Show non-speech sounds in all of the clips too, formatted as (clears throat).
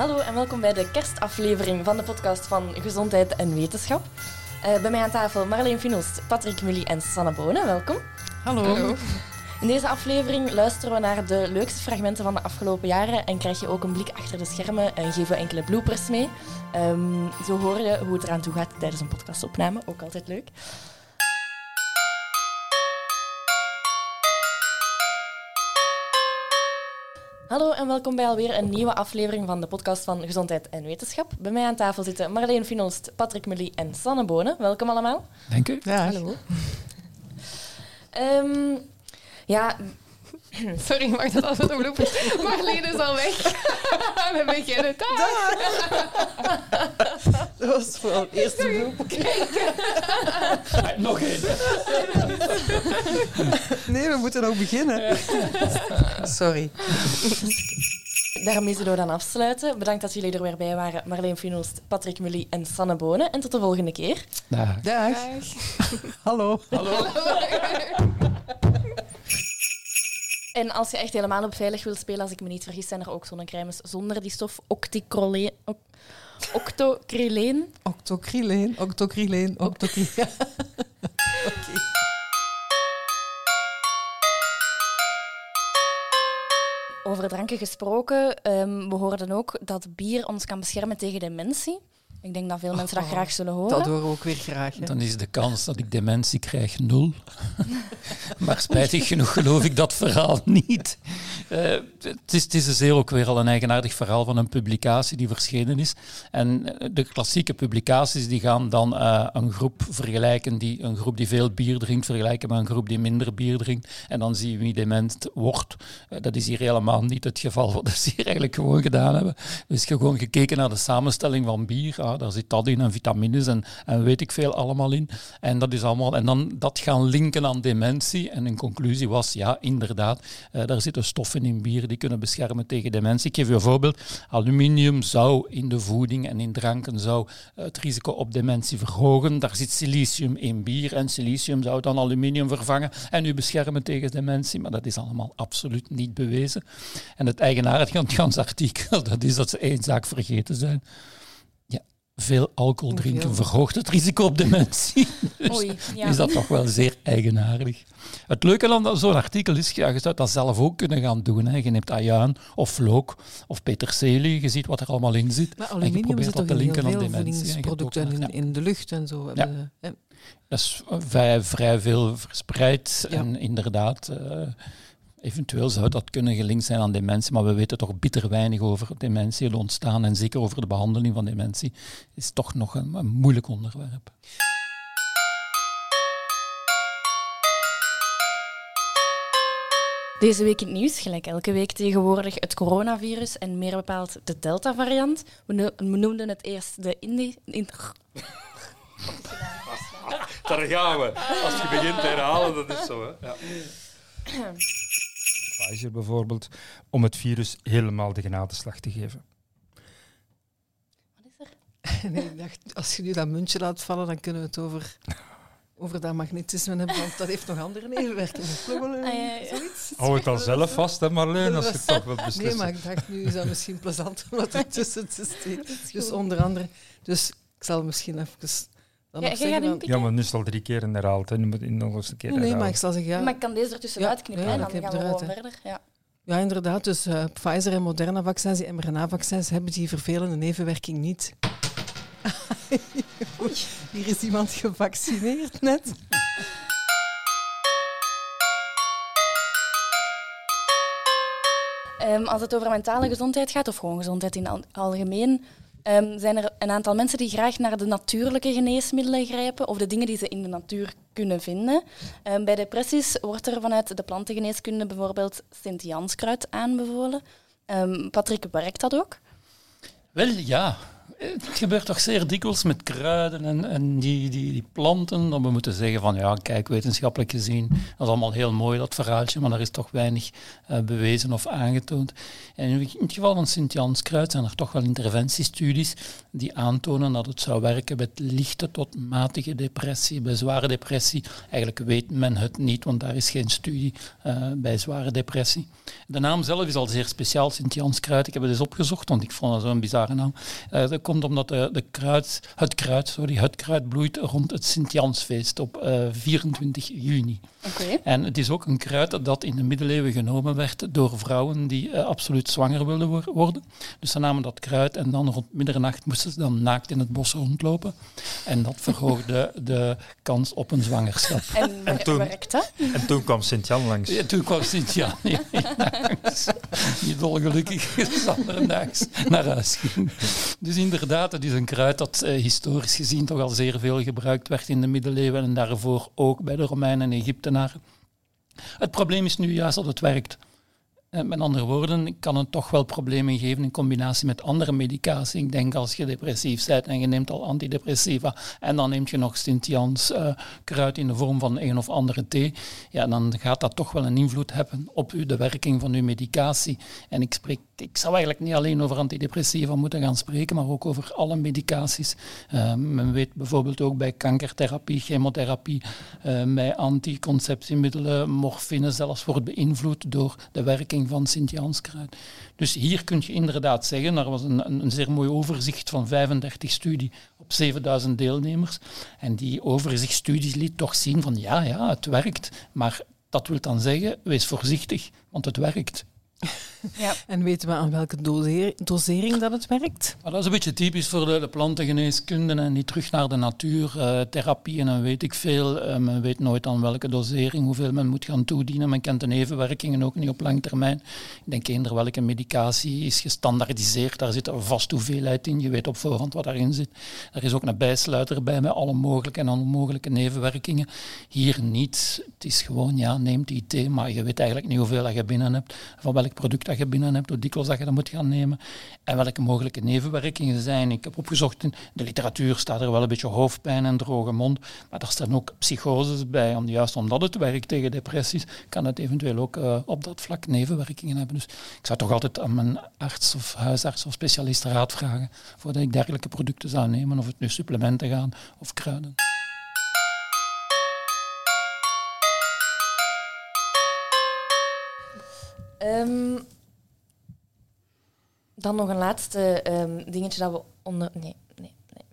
Hallo en welkom bij de kerstaflevering van de podcast van Gezondheid en Wetenschap. Uh, bij mij aan tafel Marleen Finost, Patrick Mully en Sanne Bonen. Welkom. Hallo. Hallo. In deze aflevering luisteren we naar de leukste fragmenten van de afgelopen jaren en krijg je ook een blik achter de schermen en geven we enkele bloopers mee. Um, zo hoor je hoe het eraan toe gaat tijdens een podcastopname, ook altijd leuk. Hallo en welkom bij alweer een nieuwe aflevering van de podcast van Gezondheid en Wetenschap. Bij mij aan tafel zitten Marleen Finost, Patrick Mully en Sanne Bonen. Welkom allemaal. Dank u. Ja. Hallo. um, ja, (laughs) Sorry, mag dat altijd een bloepen? Marleen is al weg. (laughs) We beginnen daar. (laughs) Dat was voor het eerste bloep. Nog één. Nee, we moeten nog beginnen. Sorry. Daarmee zullen we dan afsluiten. Bedankt dat jullie er weer bij waren. Marleen Finost, Patrick Mully en Sanne Bonen. En tot de volgende keer. Dag. Dag. Hallo. Hallo. En als je echt helemaal op veilig wilt spelen, als ik me niet vergis, zijn er ook zonnecrèmes zonder die stof octicroleen. Octocryleen. Octocryleen, octocryleen, octocryleen. (laughs) Oké. Over dranken gesproken, um, we hoorden ook dat bier ons kan beschermen tegen dementie. Ik denk dat veel mensen dat oh, graag zullen horen. Dat horen we ook weer graag. Hè? Dan is de kans dat ik dementie krijg nul. (laughs) maar spijtig genoeg geloof ik dat verhaal niet. Uh, het, is, het is dus ook weer al een eigenaardig verhaal van een publicatie die verschenen is. En eh, de klassieke publicaties die gaan dan uh, een groep vergelijken, die, een groep die veel bier drinkt, vergelijken met een groep die minder bier drinkt. En dan zie je wie dement wordt. dat is hier helemaal niet het geval. Wat ze hier eigenlijk gewoon gedaan hebben. Dus gewoon gekeken naar de samenstelling van bier daar zit dat in en vitamines en, en weet ik veel allemaal in. En dat is allemaal, en dan dat gaan linken aan dementie. En een conclusie was, ja, inderdaad, uh, daar zitten stoffen in bier die kunnen beschermen tegen dementie. Ik geef je een voorbeeld. Aluminium zou in de voeding en in dranken zou het risico op dementie verhogen. Daar zit silicium in bier en silicium zou dan aluminium vervangen en u beschermen tegen dementie. Maar dat is allemaal absoluut niet bewezen. En het eigenaardige van het artikel, (laughs) dat is dat ze één zaak vergeten zijn veel alcohol drinken verhoogt het risico op dementie. (laughs) dus Oei, ja. is dat toch wel zeer eigenaardig. Het leuke aan zo'n artikel is, ja, je zou dat zelf ook kunnen gaan doen. Hè. Je neemt ajuin of vlook of peterselie, je ziet wat er allemaal in zit. Maar aluminium zit toch in heel veel voedingsproducten in, in, de lucht en zo. Ja. Dat is vrij, vrij veel verspreid en inderdaad... Uh, Eventueel zou dat kunnen gelinkt zijn aan dementie, maar we weten toch bitter weinig over dementie ontstaan en zeker over de behandeling van dementie is toch nog een, een moeilijk onderwerp. Deze week in het nieuws, gelijk elke week tegenwoordig, het coronavirus en meer bepaald de Delta-variant. We, noemden het eerst de Indi... In... Daar gaan we. Als je begint te herhalen, dat is zo. Hè? Ja. (clears throat) Pfizer bijvoorbeeld, om het virus helemaal de genadeslag te geven. Wat is er? (laughs) nee, ik dacht, als je nu dat muntje laat vallen, dan kunnen we het over, over dat magnetisme hebben, want dat heeft nog andere nevenwerkingen. (laughs) Ah, ja, zoiets. Hou het al zelf vast, hè Marleen, als je het toch wilt beslissen. Nee, maar ik dacht, nu is dat misschien plezant om dat ertussen te (laughs) steken. Dus onder andere, dus ik zal misschien even ja, zeggen, ja, maar nu is het al drie keer herhaald. Nu moet je nog eens een keer Nee, maar ik zal zeggen... Ja. Maar ik kan deze ertussen ja, uitknippen ja, en dan gaan we eruit, gewoon verder. Ja. ja, inderdaad. Dus uh, Pfizer en Moderna-vaccins, die mRNA-vaccins, hebben die vervelende nevenwerking niet. (laughs) Hier is iemand gevaccineerd net. Um, als het over mentale gezondheid gaat, of gewoon gezondheid in het algemeen, Um, zijn er een aantal mensen die graag naar de natuurlijke geneesmiddelen grijpen of de dingen die ze in de natuur kunnen vinden. Um, bij depressies wordt er vanuit de plantengeneeskunde bijvoorbeeld Sint-Janskruid aanbevolen. Um, Patrick, werkt dat ook? Wel ja, het gebeurt toch zeer dikwijls met kruiden en, en die, die, die, planten. Dat we moeten zeggen van ja, kijk, wetenschappelijk gezien, dat is allemaal heel mooi dat verhaaltje, maar er is toch weinig uh, bewezen of aangetoond. En in het geval van Sint-Janskruid zijn er toch wel interventiestudies die aantonen dat het zou werken bij lichte tot matige depressie, bij zware depressie. Eigenlijk weet men het niet, want daar is geen studie uh, bij zware depressie. De naam zelf is al zeer speciaal, Sint-Janskruid. Ik heb het eens opgezocht, want ik vond dat zo'n bizarre naam. Dat komt omdat de, de kruid, het, kruid, sorry, het kruid bloeit rond het Sint-Jansfeest op uh, 24 juni. Okay. En het is ook een kruid dat in de middeleeuwen genomen werd door vrouwen die uh, absoluut zwanger wilden worden. Dus ze namen dat kruid en dan rond middernacht moesten ze dan naakt in het bos rondlopen. En dat (laughs) verhoogde de kans op een zwangerschap. En, en toen, werkt dat? En toen kwam Sint-Jan langs. Ja, toen kwam Sint-Jan (laughs) langs. Niet dolgelukkig daags naar huis ging. Dus inderdaad, het is een kruid dat uh, historisch gezien toch al zeer veel gebruikt werd in de middeleeuwen en daarvoor ook bij de Romeinen en Egyptenaren. Het probleem is nu juist dat het werkt. Eh, met andere woorden, kan het toch wel problemen geven in combinatie met andere medicatie. Ik denk als je depressief bent en je neemt al antidepressiva en dan neemt je nog Sint-Jans uh, kruid in de vorm van een of andere thee, ja, dan gaat dat toch wel een invloed hebben op de werking van uw medicatie. En ik, spreek, ik zou eigenlijk niet alleen over antidepressiva moeten gaan spreken, maar ook over alle medicaties. Uh, men weet bijvoorbeeld ook bij kankertherapie, chemotherapie, uh, bij anticonceptiemiddelen, morfine zelfs wordt beïnvloed door de werking van Sint-Janskruid. Dus hier kun je inderdaad zeggen, er was een, een, zeer mooi overzicht van 35 studies op 7000 deelnemers. En die overzichtsstudies liet toch zien van ja, ja, het werkt. Maar dat wil dan zeggen, wees voorzichtig, want het werkt. Ja. (laughs) En weten we aan welke dosering dat het werkt? dat is een beetje typisch voor de, de plantengeneeskunde en die terug naar de natuur, uh, therapieën en weet ik veel. Uh, men weet nooit aan welke dosering, hoeveel men moet gaan toedienen. Men kent de nevenwerkingen ook niet op lang termijn. Ik denk eender welke medicatie is gestandaardiseerd, daar zit een vaste hoeveelheid in. Je weet op voorhand wat daarin zit. Er is ook een bijsluiter bij met alle mogelijke en onmogelijke nevenwerkingen. Hier niet. Het is gewoon, ja, neem die thee, maar je weet eigenlijk niet hoeveel dat je binnen hebt, van product dat je binnen hebt, hoe dikwijls dat je dat moet gaan nemen en welke mogelijke nevenwerkingen zijn. Ik heb opgezocht, in de literatuur staat er wel een beetje hoofdpijn en droge mond, maar daar staan ook psychoses bij. Om, juist omdat het werkt tegen depressies, kan het eventueel ook uh, op dat vlak nevenwerkingen hebben. Dus ik zou toch altijd aan mijn arts of huisarts of specialist raad vragen voordat ik dergelijke producten zou nemen, of het nu supplementen gaan of kruiden. Um, dan nog een laatste um, dingetje dat we onder... Nee, nee, nee.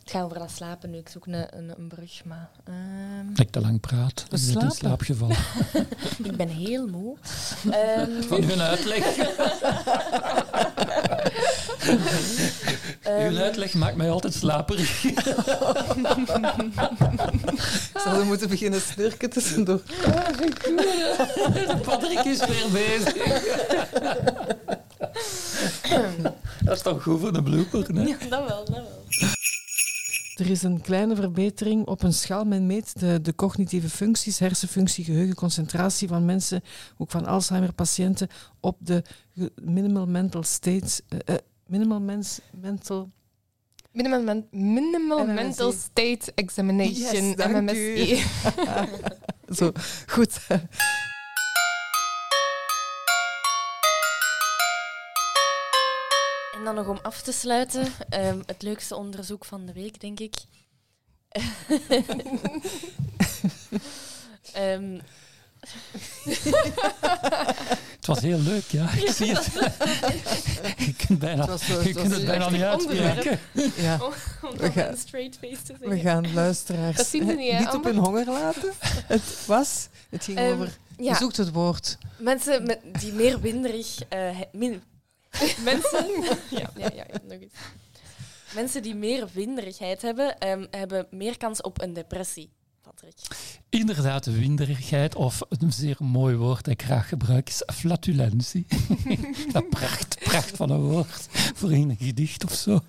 Het gaat over dat slapen nu. Ik zoek een, een, een brug, maar... Um... Ik te lang praat. We slapen. in slaap gevallen. (laughs) (laughs) ik ben heel moe. Um... Van hun uitleg. (laughs) Uw uitleg maakt mij altijd slaperig. (laughs) Zouden we moeten beginnen snurken tussendoor? (laughs) Patrick is weer bezig. (laughs) dat is toch goed voor de blooper, hè? Ja, dat wel, dat wel. Er is een kleine verbetering op een schaal. Men meet de, de cognitieve functies, hersenfunctie, geheugen, concentratie van mensen, ook van Alzheimer-patiënten, op de minimal mental states, uh, minimal mens, mental Minimal, men minimal mental state examination, yes, MMSE. (laughs) Zo, goed. En dan nog om af te sluiten, um, het leukste onderzoek van de week, denk ik. um, (laughs) (laughs) het was heel leuk, ja. Ik zie het. (laughs) je kunt, bijna, zo, je kunt het bijna niet uitspreken. Ja. we, gaan, straight face te we gaan luisteraars dat zien ze niet, niet op hun honger laten. Het was, het ging um, over... Ja. Je zoekt het woord. Mensen met, die meer winderig... Uh, min, (laughs) mensen... ja, ja, ja, nog eens. Mensen die meer winderigheid hebben, um, hebben meer kans op een depressie. Patrick. Inderdaad, winderigheid, of een zeer mooi woord dat ik graag gebruik, is flatulentie. (laughs) dat pracht, pracht van een woord voor een gedicht of zo.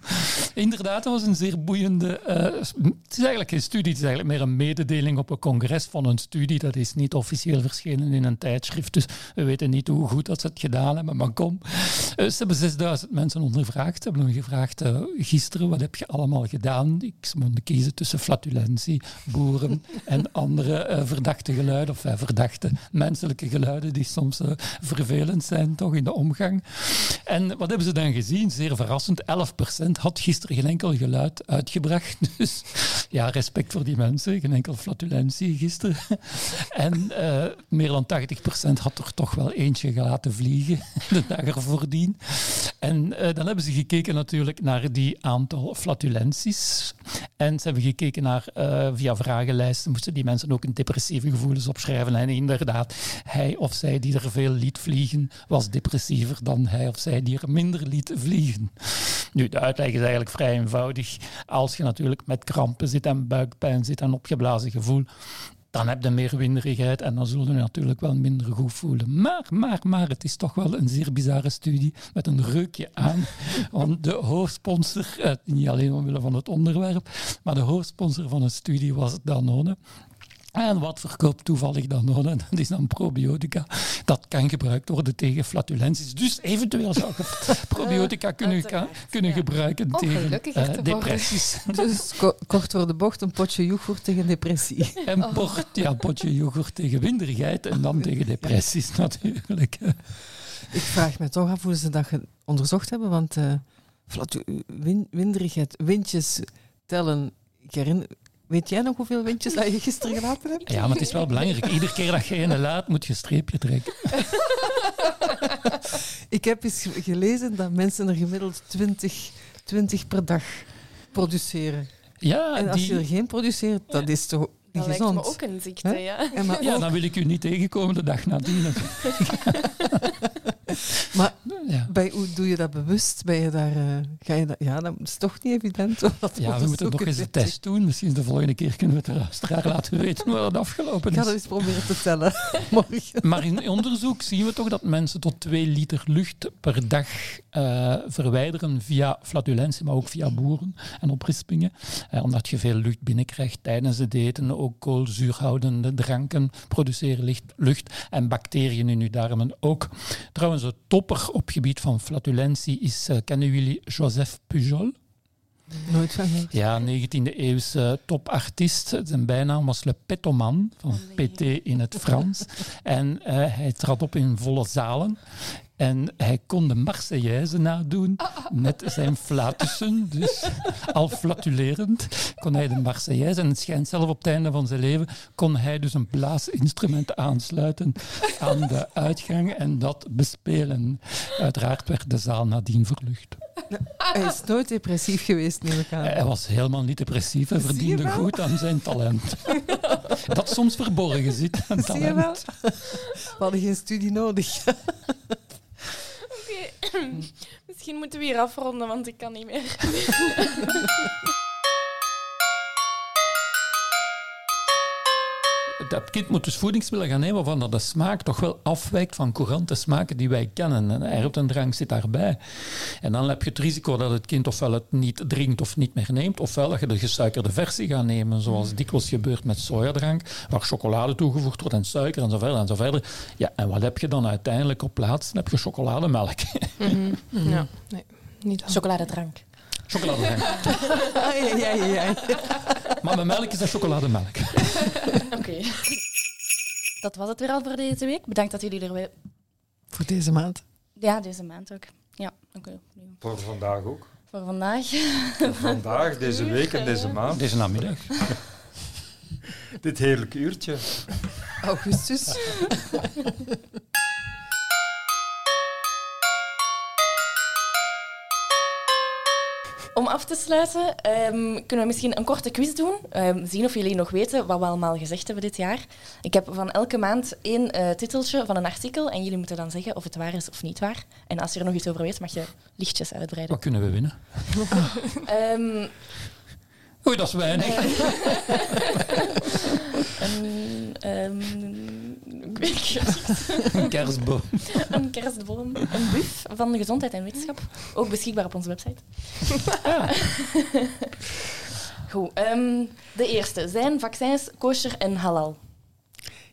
Inderdaad, dat was een zeer boeiende... Uh, het is eigenlijk geen studie, het is eigenlijk meer een mededeling op een congres van een studie. Dat is niet officieel verschenen in een tijdschrift, dus we weten niet hoe goed dat ze het gedaan hebben, maar kom. Uh, ze hebben 6000 mensen ondervraagd. Ze hebben hem gevraagd, uh, gisteren, wat heb je allemaal gedaan? Ik moest kiezen tussen flatulentie, boeren en andere eh, verdachte geluiden, of eh, verdachte menselijke geluiden die soms eh, vervelend zijn toch in de omgang. En wat hebben ze dan gezien? Zeer verrassend, 11% had gisteren geen enkel geluid uitgebracht. (laughs) Dus ja, respect voor die mensen, geen enkel flatulentie gisteren. (laughs) En meer dan 80% had er toch wel eentje gelaten vliegen (laughs) de dag ervoor dien. En dan hebben ze gekeken natuurlijk naar die aantal flatulenties. En ze hebben gekeken naar, eh, via vragenlijsten, moesten die mensen ook een depressieve gevoelens opschrijven. En inderdaad, hij of zij die er veel liet vliegen, was depressiever dan hij of zij die er minder liet vliegen. Nu, de uitleg is eigenlijk vrij eenvoudig. Als je natuurlijk met krampen zit en buikpijn zit en opgeblazen gevoel, dan heb je meer winderigheid en dan zullen je natuurlijk wel minder goed voelen. Maar, maar, maar, het is toch wel een zeer bizarre studie met een reukje aan. (laughs) Want de hoofdsponsor, eh, niet alleen omwille van het onderwerp, maar de hoofdsponsor van de studie was Danone. En wat verkoopt toevallig Danone? (laughs) Dat is dan probiotica. Dat kan gebruikt worden tegen flatulenties. Dus eventueel zou je (laughs) probiotica kunnen, Uiteraard, kunnen ja. gebruiken tegen eh, depressies. (laughs) Dus ko- kort voor de bocht een potje yoghurt tegen depressie. En port, ja, potje yoghurt tegen winderigheid en dan tegen depressies natuurlijk. Ik vraag me toch af hoe ze dat onderzocht hebben, want eh, flatu- win- winderigheid, windjes tellen. Ik herinner, weet jij nog hoeveel windjes dat je gisteren gelaten hebt? Ja, maar het is wel belangrijk. Iedere keer dat je een laat, moet je een streepje trekken. Ik heb eens ge- gelezen dat mensen er gemiddeld 20, 20 per dag produceren. Ja, En als die- je er geen produceert, dat is toch niet Dat lijkt me ook een ziekte, ja. Ja, dan wil ik u niet tegenkomen de dag nadien. (laughs) maar Ja. bij, hoe doe je dat bewust? Ben je daar, eh, ga je dat, ja, dat is toch niet evident. dat Ja, we moeten nog eens een test doen. Misschien de volgende keer kunnen we het luisteraar laten (laughs) weten hoe dat afgelopen Ik ga is. dat eens proberen te tellen. (laughs) Maar in onderzoek zien we toch dat mensen tot 2 liter lucht per dag eh, verwijderen via flatulentie, maar ook via boeren en oprispingen. Eh, omdat je veel lucht binnenkrijgt tijdens het eten. Ook koolzuurhoudende dranken produceren licht, lucht en bacteriën in uw darmen ook. Trouwens, de topper op gebied van flatulentie is, eh, kennen jullie Joseph Pujol? Nooit van gehoord. Ja, 19e eeuwse topartiest. Zijn bijnaam was Le Petoman, van PT in het Frans. En eh, hij trad op in volle zalen. En hij kon de Marseillaise nadoen met zijn flatussen. Dus al flatulerend kon hij de Marseillaise. En het schijnt zelf op het einde van zijn leven kon hij dus een blaasinstrument aansluiten aan de uitgang en dat bespelen. Uiteraard werd de zaal nadien verlucht. Hij is nooit depressief geweest, neem ik aan. Hij was helemaal niet depressief je verdiende goed aan zijn talent. Dat soms verborgen zit, aan Zie je wel? talent. We hadden geen studie nodig. (clears throat) Misschien moeten we hier afronden, want ik kan niet meer. (laughs) Dat kind moet dus voedingsmiddelen gaan nemen waarvan dat de smaak toch wel afwijkt van courante smaken die wij kennen. En erwtendrang zit daarbij. En dan heb je het risico dat het kind ofwel het niet drinkt of niet meer neemt, ofwel dat je de gesuikerde versie gaat nemen, zoals dikwijls gebeurt met sojadrank, waar chocolade toegevoegd wordt en suiker en zo verder en zo verder. Ja, en wat heb je dan uiteindelijk op plaats? Dan heb je chocolademelk. (laughs) Ja, nee, niet dan. Chocoladedrank. Chocoladedrank. (laughs) Ai, ai, ai, ai. Maar met melk is dat chocolademelk. (laughs) (laughs) Oké. Dat was het weer al voor deze week. Bedankt dat jullie er weer... Voor deze maand. Ja, deze maand ook. Ja, oké. opnieuw. Voor vandaag ook. Voor vandaag. Vandaag, deze week en deze maand. Deze namiddag. (laughs) Dit heerlijke uurtje. Augustus. (laughs) Om af te sluiten, ehm, kunnen we misschien een korte quiz doen. Ehm, zien of jullie nog weten wat we allemaal gezegd hebben dit jaar. Ik heb van elke maand één eh, titeltje van een artikel en jullie moeten dan zeggen of het waar is of niet waar. En als je er nog iets over weet, mag je lichtjes uitbreiden. Wat kunnen we winnen? (laughs) Ehm, Oei, dat is weinig. (laughs) een, ehm, ik weet het Een kerstboom. (laughs) een kerstboom, een buf van de gezondheid en wetenschap. Ook beschikbaar op onze website. (laughs) Goed, ehm, de eerste. Zijn vaccins kosher en halal?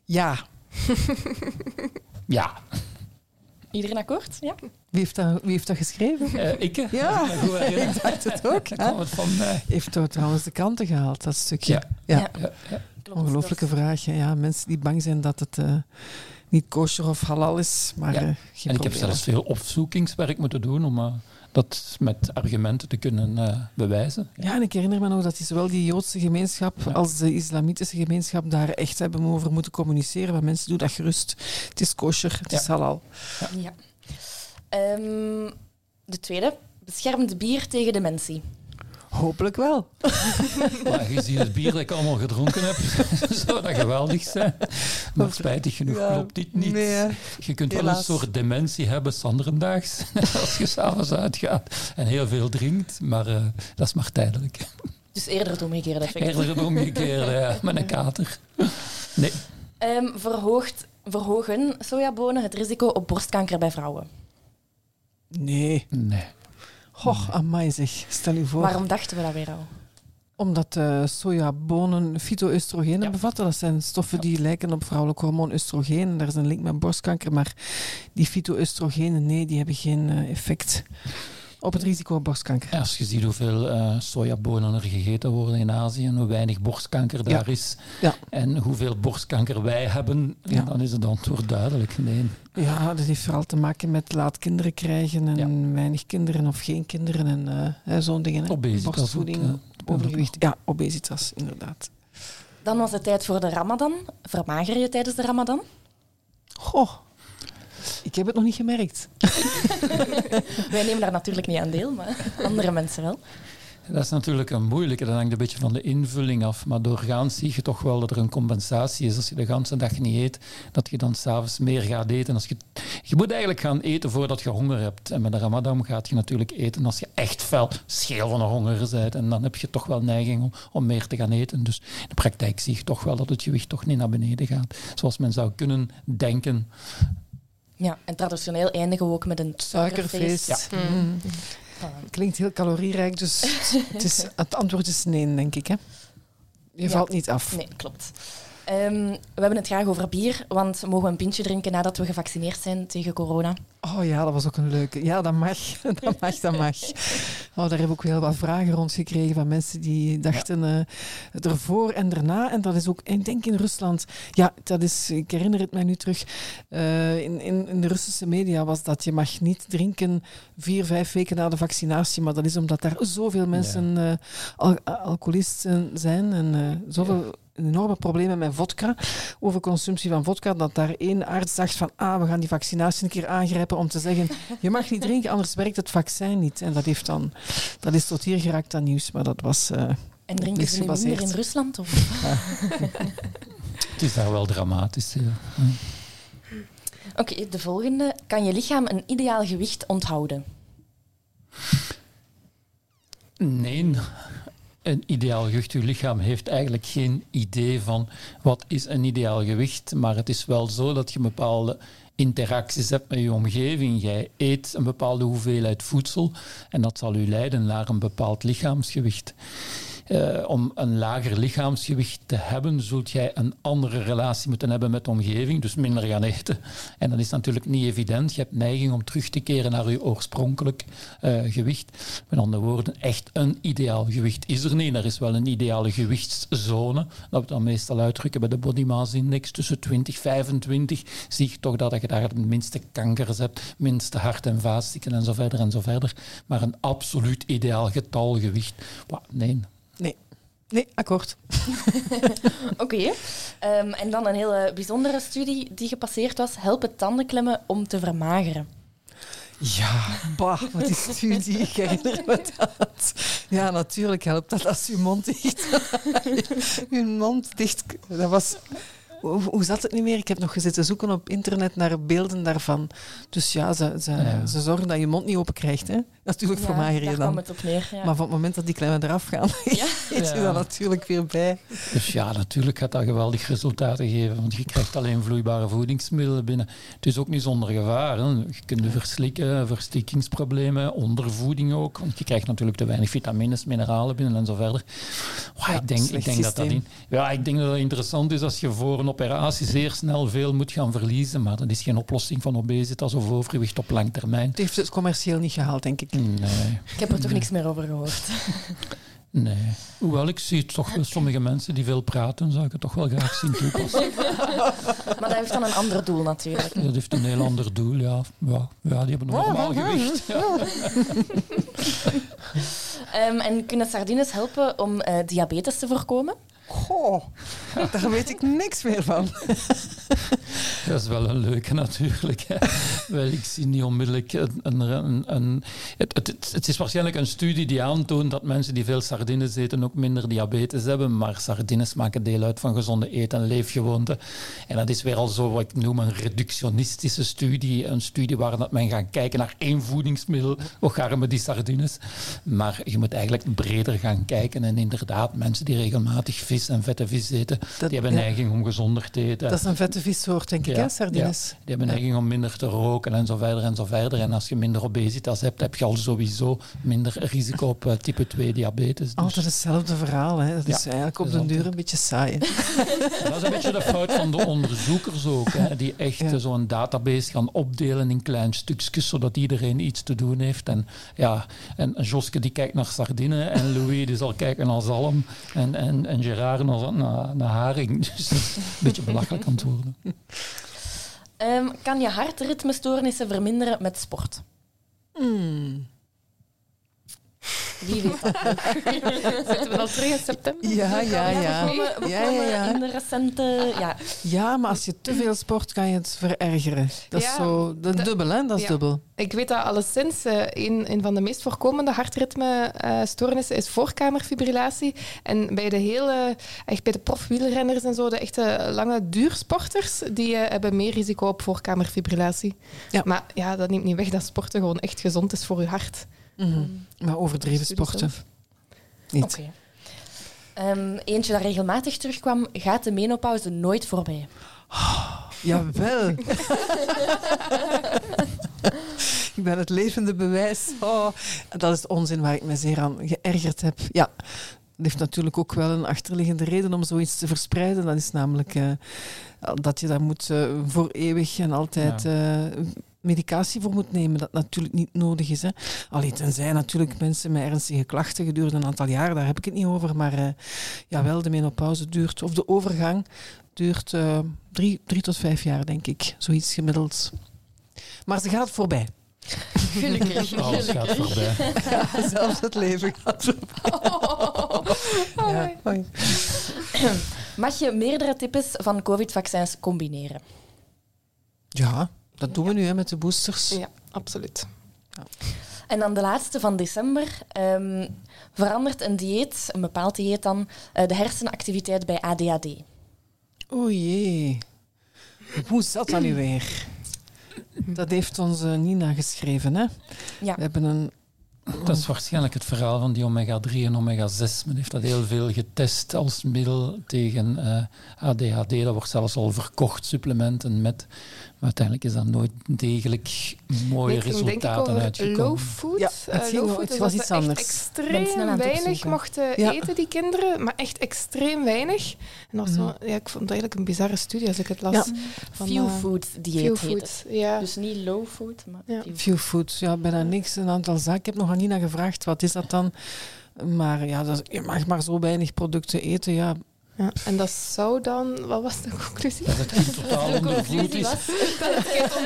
Ja. Ja. Iedereen akkoord? Ja? Wie heeft dat, wie heeft dat geschreven? Eh, ik? Ja. Ik dacht het ook. Hè? kwam het van mij. Heeft toch trouwens de kanten gehaald, dat stukje. Ja. Ja. Ja. Klopt. Ongelooflijke Dat- vraag. hè. Ja, mensen die bang zijn dat het eh, niet kosher of halal is, maar Ja. eh, geen En ik heb zelfs veel opzoekingswerk moeten doen om eh, dat met argumenten te kunnen eh, bewijzen. Ja, en ik herinner me nog dat die, zowel die Joodse gemeenschap Ja. als de islamitische gemeenschap daar echt hebben over moeten communiceren. Maar mensen, doen dat gerust. Het is kosher, het Ja. is halal. Ja. Ehm, de tweede, beschermt bier tegen dementie. Hopelijk wel. (laughs) Maar gezien het bier dat ik allemaal gedronken heb, (laughs) zou dat geweldig zijn. Maar spijtig genoeg Ja, klopt dit niet. nee, je kunt wel een soort dementie hebben, sanderendaags, (laughs) als je s'avonds uitgaat en heel veel drinkt. Maar eh, dat is maar tijdelijk. Dus eerder het omgekeerde effect. Eerder het omgekeerde, ja, met een kater. Nee, Ehm, verhoogt, verhogen sojabonen het risico op borstkanker bij vrouwen. Nee. nee. Goh, amai zeg. Stel je voor. Waarom dachten we dat weer al? Omdat eh, sojabonen fytoestrogenen Ja. bevatten. Dat zijn stoffen die lijken op vrouwelijk hormoon oestrogeen. Daar is een link met borstkanker. Maar die fytoestrogenen, nee, die hebben geen eh, effect op het risico op borstkanker. Ja, Als je ziet hoeveel eh, sojabonen er gegeten worden in Azië en hoe weinig borstkanker daar is Ja. en hoeveel borstkanker wij hebben, Ja. dan is het antwoord duidelijk. Nee. Ja, dat heeft vooral te maken met laat kinderen krijgen en weinig kinderen of geen kinderen en eh, hè, zo'n dingen. hè. Obesitas Borstvoeding, ook, overgewicht. Ja, obesitas, inderdaad. Dan was het tijd voor de ramadan. Vermager je tijdens de ramadan? Goh, ik heb het nog niet gemerkt. (laughs) Wij nemen daar natuurlijk niet aan deel, maar andere mensen wel. Dat is natuurlijk een moeilijke, dat hangt een beetje van de invulling af. Maar doorgaans zie je toch wel dat er een compensatie is. Als je de hele dag niet eet, dat je dan s'avonds meer gaat eten. Als je, je moet eigenlijk gaan eten voordat je honger hebt. En met de ramadan gaat je natuurlijk eten als je echt fel scheel van de honger bent. En dan heb je toch wel neiging om, om meer te gaan eten. Dus in de praktijk zie je toch wel dat het gewicht toch niet naar beneden gaat. Zoals men zou kunnen denken. Ja, en traditioneel eindigen we ook met een Suikerfeest. suikerfeest. Mm. Voilà. Klinkt heel calorierijk, dus het, is, het antwoord is nee, denk ik. Hè? Je Ja. valt niet af. Nee, klopt. Ehm, we hebben het graag over bier, want mogen we een pintje drinken nadat we gevaccineerd zijn tegen corona? Oh ja, dat was ook een leuke. Ja, dat mag. (laughs) Dat mag, dat mag. (laughs) Oh, daar heb ik ook heel wat vragen rond gekregen van mensen die dachten eh ervoor en daarna. En dat is ook, ik denk in Rusland. Ja, dat is, ik herinner het mij nu terug. eh, in, in, in de Russische media was dat je mag niet drinken vier, vijf weken na de vaccinatie. Maar dat is omdat daar zoveel mensen eh, al, alcoholisten zijn en zoveel enorme problemen met vodka, overconsumptie van vodka, dat daar één arts dacht van ah, we gaan die vaccinatie een keer aangrijpen om te zeggen je mag niet drinken, anders werkt het vaccin niet. En dat, heeft dan, dat is tot hier geraakt aan nieuws, maar dat was... eh, En drinken ze nu minder in Rusland? Of? (laughs) Het is daar wel dramatisch. ja. Oké, de volgende. Kan je lichaam een ideaal gewicht onthouden? Nee, een ideaal gewicht. Uw lichaam heeft eigenlijk geen idee van wat is een ideaal gewicht. Maar het is wel zo dat je bepaalde interacties hebt met je omgeving. Jij eet een bepaalde hoeveelheid voedsel en dat zal u leiden naar een bepaald lichaamsgewicht. Eh, om een lager lichaamsgewicht te hebben, zult jij een andere relatie moeten hebben met de omgeving, dus minder gaan eten. En dat is natuurlijk niet evident. Je hebt neiging om terug te keren naar je oorspronkelijk eh, gewicht. Met andere woorden, echt een ideaal gewicht is er niet. Er is wel een ideale gewichtszone, dat we dan meestal uitdrukken bij de body mass index. Tussen 20 en 25 zie je toch dat je daar het minste kankers hebt, minste hart- en vaatziekten en zo verder en zo verder. Maar een absoluut ideaal getalgewicht, wa- nee. nee. Nee, akkoord. (laughs) Oké. Ehm, en dan een hele bijzondere studie die gepasseerd was. Helpen tandenklemmen om te vermageren? Ja, bah, wat is studie? Ik herinner me dat. Ja, natuurlijk helpt dat als je mond dicht... (laughs) je mond dicht... Dat was... Hoe, hoe zat het nu meer? Ik heb nog gezeten zoeken op internet naar beelden daarvan. Dus ja, ze, ze, Ja. ze zorgen dat je mond niet open krijgt. Hè? Natuurlijk Ja, daar kwam dan. het op neer. Ja. Maar van het moment dat die klemmen eraf gaan, (laughs) Ja. eet je Ja. dat natuurlijk weer bij. Dus ja, natuurlijk gaat dat geweldig resultaten geven, want je krijgt alleen vloeibare voedingsmiddelen binnen. Het is ook niet zonder gevaar. Hè. Je kunt verslikken, verstikkingsproblemen, ondervoeding ook, want je krijgt natuurlijk te weinig vitamines, mineralen binnen en zo verder. Ik, denk, ik, denk dat dat in, ja, ik denk dat dat interessant is als je voor een operatie zeer snel veel moet gaan verliezen, maar dat is geen oplossing van obesitas of overgewicht op lang termijn. Het heeft het commercieel niet gehaald, denk ik. Nee. Ik heb er toch niks meer over gehoord. (laughs) Nee. Hoewel ik zie toch wel sommige mensen die veel praten, zou ik het toch wel graag zien toepassen. (laughs) Maar dat heeft dan een ander doel natuurlijk. Dat heeft een heel ander doel, ja. Ja, ja die hebben een normaal gewicht. Ja. (laughs) Ehm, en kunnen sardines helpen om eh, diabetes te voorkomen? Goh, daar weet ik niks meer van. (laughs) Dat is wel een leuke natuurlijk. Wel, ik zie niet onmiddellijk een... een, een, een- het, het, het- is waarschijnlijk een studie die aantoont dat mensen die veel sardines eten ook minder diabetes hebben. Maar sardines maken deel uit van gezonde eet- en leefgewoonten. En dat is weer al zo wat ik noem een reductionistische studie. Een studie waar dat men gaat kijken naar één voedingsmiddel. Och, arme die sardines. Maar je moet eigenlijk breder gaan kijken. En inderdaad, mensen die regelmatig vis en vette vis eten, Dat- die hebben ja. neiging om gezonder te eten. Dat is een vette vissoort, denk ik, Ja, sardines. Die hebben neiging om minder te roken en zo verder en zo verder. En als je minder obesitas hebt, heb je al sowieso minder risico op eh, type 2 diabetes. Dus Altijd hetzelfde verhaal. Hè. Dat is eigenlijk op den duur een beetje saai. (laughs) dat is een beetje de fout van de onderzoekers ook. Hè, die echt eh, zo'n database gaan opdelen in kleine stukjes, zodat iedereen iets te doen heeft. En, ja, en Joske die kijkt naar sardine en Louis die zal kijken naar zalm en, en, en Gerard naar, naar, naar haring. (laughs) Dus dat is een beetje belachelijk aan het worden. Ehm, kan je hartritmestoornissen verminderen met sport? Hmm. Wie weet dat? (laughs) Zitten we al terug in september? Ja, ja, ja. We komen, Ja, ja, in de recente... Ja, Ja, maar als je te veel sport, kan je het verergeren. Dat is zo... Dat is dubbel, hè? Dat is ja. dubbel. Ik weet dat alleszins eh, een, een van de meest voorkomende hartritmestoornissen is voorkamerfibrillatie. En bij de hele, echt bij de profwielrenners en zo, de echte lange duursporters, die eh, hebben meer risico op voorkamerfibrillatie. Ja. Maar ja, dat neemt niet weg dat sporten gewoon echt gezond is voor je hart. Mhm. Maar overdreven sporten. Niet. oké. Ehm, eentje dat regelmatig terugkwam, gaat de menopauze nooit voorbij? Jawel. (laughs) ik ben het levende bewijs. Oh, dat is onzin waar ik me zeer aan geërgerd heb. Ja, dat heeft natuurlijk ook wel een achterliggende reden om zoiets te verspreiden. Dat is namelijk eh, dat je daar moet eh, voor eeuwig en altijd eh, medicatie voor moet nemen. Dat natuurlijk niet nodig is. Hè. Allee, tenzij natuurlijk mensen met ernstige klachten gedurende een aantal jaar, daar heb ik het niet over. Maar eh, jawel, de menopauze duurt, of de overgang duurt eh, drie, drie tot vijf jaar, denk ik. Zoiets gemiddeld. Maar ze gaat voorbij. Gelukkig. Alles gaat voorbij. Zelfs het leven gaat voorbij. Ja. Oei. Mag je meerdere types van covid-vaccins combineren? ja, dat doen we nu hè, met de boosters. Ja, absoluut. En dan de laatste van december. ehm, verandert een dieet, een bepaald dieet dan, eh, de hersenactiviteit bij ADHD? O jee. Hoe zat dat nu weer? Dat heeft onze Nina geschreven. Hè? Ja. We hebben een... Dat is waarschijnlijk het verhaal van die omega-3 en omega-6. Men heeft dat heel veel getest als middel tegen eh, ADHD. Dat wordt zelfs al verkocht, supplementen met. Maar uiteindelijk is dat nooit degelijk mooie Nee, toen denk ik resultaten over uitgekomen. low food. Ja, Eh, het ging low food het is was dat iets anders. Extreem aan het weinig mochten Ja. eten, die kinderen. Maar echt extreem weinig. En dat was zo, ja, ik vond het eigenlijk een bizarre studie als ik het las. Ja. Van, Few eh, food dieet Few heet het. food, ja. Dus niet low food, maar Few food, ja, bijna niks. Een aantal zaken. Ik heb nog Nina gevraagd, wat is dat dan? Maar ja, dat je mag maar zo weinig producten eten. Ja, Ja, en dat zou dan... Wat was de conclusie? Dat het kind totaal ondervoed is. was. (laughs)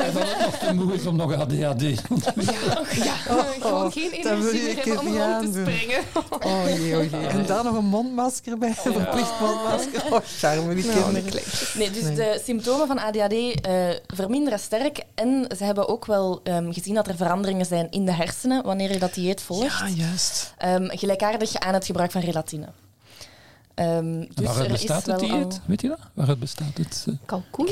En dat het nog te moe is om nog ADHD te ontwikkelen. Ja, gewoon geen dat wil energie meer hebben om rond te springen. (laughs) Oh jee, oh jee. En dan nog een mondmasker bij, een verplicht mondmasker. (laughs) Oh, charme, die Nou, kinderen. Nee, dus Nee. de symptomen van ADHD eh, verminderen sterk. En ze hebben ook wel ehm, gezien dat er veranderingen zijn in de hersenen wanneer je dat dieet volgt. Ja, juist. Ehm, gelijkaardig aan het gebruik van relatine. Ehm, En dus waaruit bestaat is het dieet? Weet je dat? Waaruit bestaat het? eh, Kalkoen?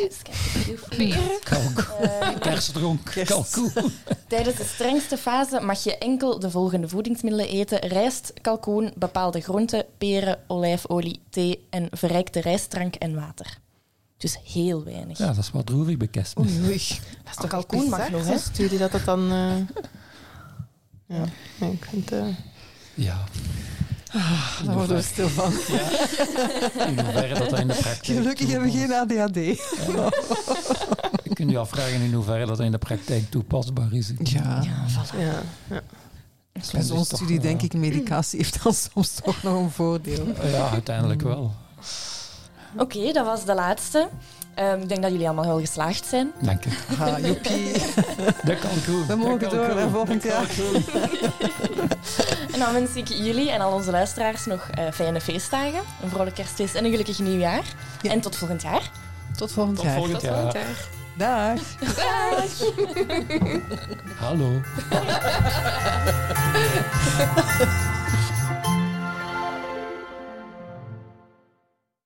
Ehm, (laughs) kerstdronk, Kerst. kalkoen. (laughs) Tijdens de strengste fase mag je enkel de volgende voedingsmiddelen eten: rijst, kalkoen, bepaalde groenten, peren, olijfolie, thee en verrijkte rijstdrank en water. Dus heel weinig. Ja, dat is wat droevig bekest. Oei, oei. Dat is toch kalkoen mag nog, hè? hè? Studie dat dat dan... eh, (laughs) Ja, ik vind... eh, Ja. Daar worden we stil van. In hoeverre dat, in de praktijk Gelukkig hebben we geen ADHD. Je kunt je afvragen in hoeverre dat in de praktijk toepasbaar is. Ja. Ja, voilà. ja, ja. Soms Bij is zo'n het toch, studie eh, denk ik, medicatie heeft dan soms toch nog een voordeel. Ja, uiteindelijk wel. Oké, dat was de laatste. Ehm, ik denk dat jullie allemaal wel geslaagd zijn. Dank je. Ha, (laughs) joepie. Dat kan goed. We mogen door naar volgend jaar. En dan wens ik jullie en al onze luisteraars nog eh, fijne feestdagen, een vrolijk kerstfeest en een gelukkig nieuwjaar. Ja. En tot volgend jaar. Tot volgend Tot jaar. volgend Tot volgend jaar. jaar. Dag. (laughs) Hallo. (laughs)